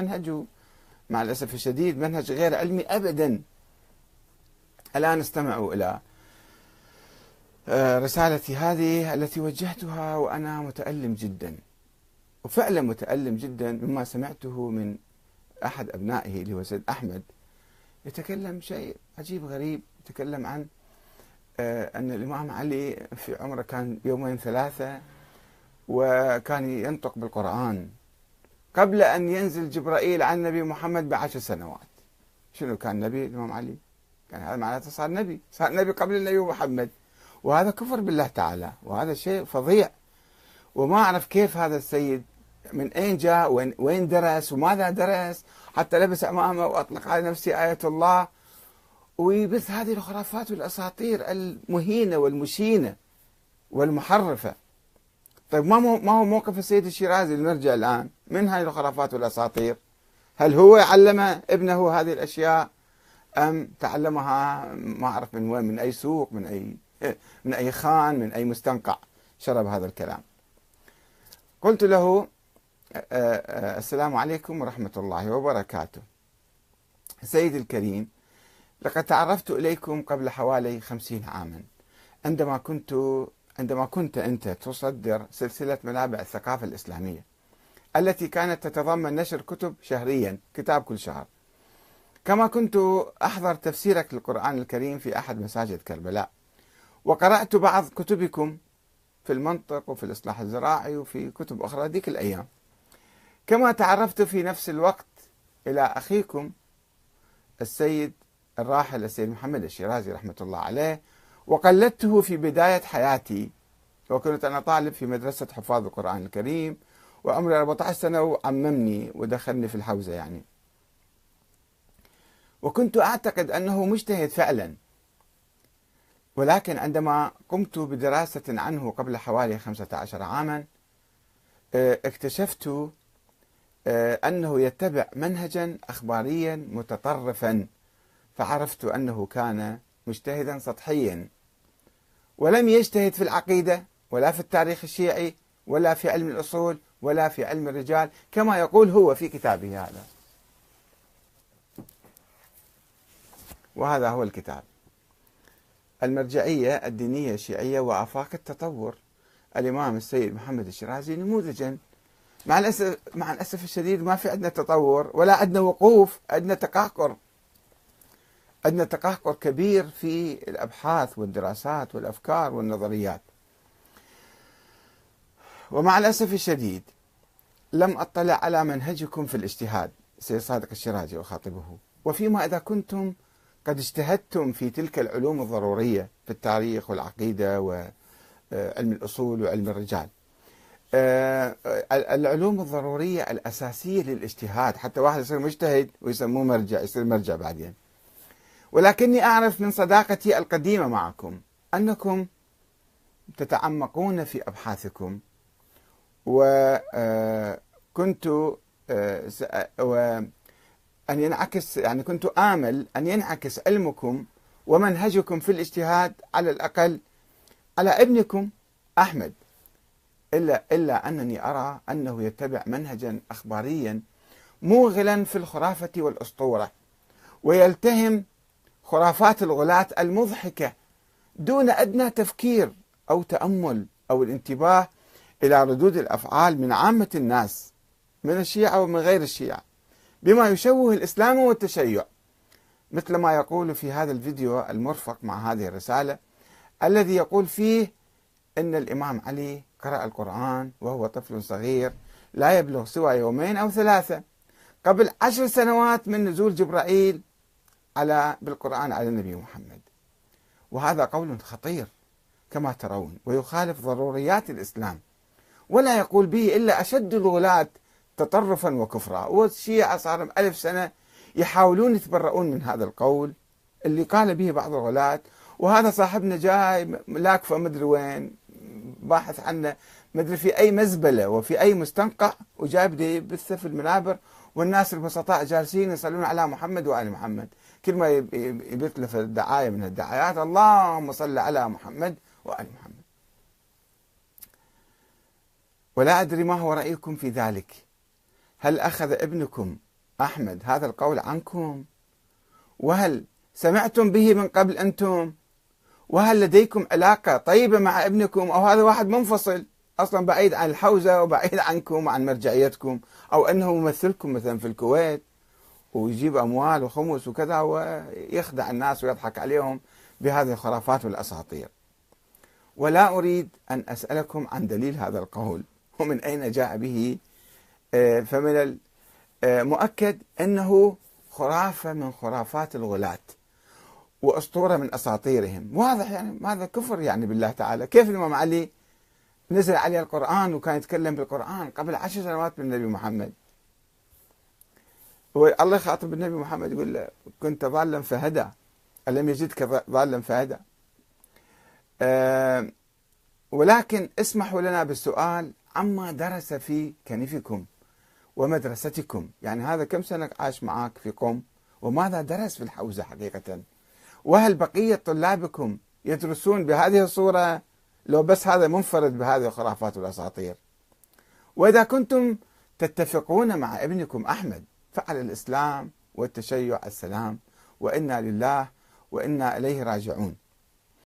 منهجه مع الأسف الشديد منهج غير علمي أبدا. الآن استمعوا إلى آه، رسالتي هذه التي وجهتها وأنا متألم جدا. وفعلا متألم جدا مما سمعته من أحد أبنائه اللي هو سيد أحمد. يتكلم شيء عجيب غريب يتكلم عن آه، أن الإمام علي في عمره كان يومين ثلاثة وكان ينطق بالقرآن. قبل أن ينزل جبرائيل على النبي محمد بعشر سنوات. شنو كان نبي الإمام علي. كان هذا معناته صار نبي. صار نبي قبل النبي محمد. وهذا كفر بالله تعالى. وهذا شيء فظيع. وما أعرف كيف هذا السيد من أين جاء وين, وين درس وماذا درس حتى لبس أمامه وأطلق على نفسه آية الله. ويبث هذه الخرافات والأساطير المهينة والمشينة والمحرفة. طيب ما هو موقف السيد الشيرازي؟ المرجع الآن. من هاي الخرافات والأساطير؟ هل هو علم ابنه هذه الأشياء أم تعلمها ما أعرف من وين من أي سوق من أي من أي خان من أي مستنقع؟ شرب هذا الكلام. قلت له السلام عليكم ورحمة الله وبركاته. سيدي الكريم لقد تعرفت إليكم قبل حوالي خمسين عاما. عندما كنت عندما كنت أنت تصدر سلسلة منابع الثقافة الإسلامية التي كانت تتضمن نشر كتب شهريا كتاب كل شهر. كما كنت أحضر تفسيرك للقرآن الكريم في أحد مساجد كربلاء. وقرأت بعض كتبكم في المنطق وفي الإصلاح الزراعي وفي كتب أخرى ذيك الأيام. كما تعرفت في نفس الوقت إلى أخيكم السيد الراحل السيد محمد الشيرازي رحمة الله عليه وقلدته في بداية حياتي وكنت أنا طالب في مدرسة حفاظ القرآن الكريم وعمري 14 سنة وعممني ودخلني في الحوزة يعني. وكنت أعتقد أنه مجتهد فعلا. ولكن عندما قمت بدراسة عنه قبل حوالي 15 عاما آه، اكتشفت آه، أنه يتبع منهجا أخباريا متطرفا. فعرفت أنه كان مجتهدا سطحيا. ولم يجتهد في العقيدة ولا في التاريخ الشيعي ولا في علم الأصول ولا في علم الرجال كما يقول هو في كتابه هذا. وهذا هو الكتاب. المرجعية الدينية الشيعية وآفاق التطور. الإمام السيد محمد الشيرازي نموذجا. مع الأسف مع الأسف الشديد ما في عندنا تطور ولا عندنا وقوف عندنا تقهقر. عندنا تقهقر كبير في الأبحاث والدراسات والأفكار والنظريات. ومع الأسف الشديد لم أطلع على منهجكم في الاجتهاد سيد صادق الشيرازي أخاطبه. وفيما إذا كنتم قد اجتهدتم في تلك العلوم الضرورية في التاريخ والعقيدة وعلم الأصول وعلم الرجال. آه، العلوم الضرورية الأساسية للاجتهاد حتى واحد يصير مجتهد ويسموه مرجع يصير مرجع بعدين. ولكني أعرف من صداقتي القديمة معكم أنكم تتعمقون في أبحاثكم وكنت آه، آه، أن ينعكس يعني كنت آمل أن ينعكس علمكم ومنهجكم في الاجتهاد على الأقل على ابنكم أحمد. إلا إلا أنني أرى أنه يتبع منهجا أخباريا موغلا في الخرافة والأسطورة ويلتهم خرافات الغلاة المضحكة دون أدنى تفكير أو تأمل أو الانتباه إلى ردود الأفعال من عامة الناس من الشيعة ومن غير الشيعة بما يشوه الإسلام والتشيع. مثل ما يقول في هذا الفيديو المرفق مع هذه الرسالة الذي يقول فيه أن الإمام علي قرأ القرآن وهو طفل صغير لا يبلغ سوى يومين أو ثلاثة قبل عشر سنوات من نزول جبرائيل على بالقرآن على النبي محمد. وهذا قول خطير كما ترون ويخالف ضروريات الإسلام. ولا يقول به إلا أشد الغلاة تطرفا وكفرا. والشيعة صار ألف سنة يحاولون يتبرؤون من هذا القول اللي قال به بعض الغلاة وهذا صاحبنا جاي لاكفه مدري وين باحث عنه مدري في أي مزبلة وفي أي مستنقع وجاي بده يبثه في المنابر. والناس البسطاء جالسين يصلون على محمد وآل محمد. كل ما يبث له الدعاية من الدعايات اللهم صل على محمد وآل محمد. ولا أدري ما هو رأيكم في ذلك. هل أخذ ابنكم أحمد هذا القول عنكم؟ وهل سمعتم به من قبل أنتم؟ وهل لديكم علاقة طيبة مع ابنكم؟ أو هذا واحد منفصل أصلا بعيد عن الحوزة وبعيد عنكم وعن مرجعيتكم؟ أو أنه ممثلكم مثلا في الكويت ويجيب أموال وخمس وكذا ويخدع الناس ويضحك عليهم بهذه الخرافات والأساطير. ولا أريد أن أسألكم عن دليل هذا القول. ومن أين جاء به؟ آه، فمن المؤكد أنه خرافة من خرافات الغلاة وأسطورة من أساطيرهم. واضح يعني هذا كفر يعني بالله تعالى؟ كيف الإمام علي نزل عليه القرآن وكان يتكلم بالقرآن قبل عشر سنوات بالنبي محمد؟ الله يخاطب النبي محمد يقول له كنت ضالا فهدى. ألم يجدك ضالا فهدى. أه ولكن اسمحوا لنا بالسؤال عما درس في كنفكم ومدرستكم يعني هذا كم سنة عاش معك في قوم؟ وماذا درس في الحوزة حقيقة؟ وهل بقية طلابكم يدرسون بهذه الصورة؟ لو بس هذا منفرد بهذه الخرافات والأساطير. وإذا كنتم تتفقون مع ابنكم أحمد فعل الإسلام والتشيع السلام وإنا لله وإنا إليه راجعون.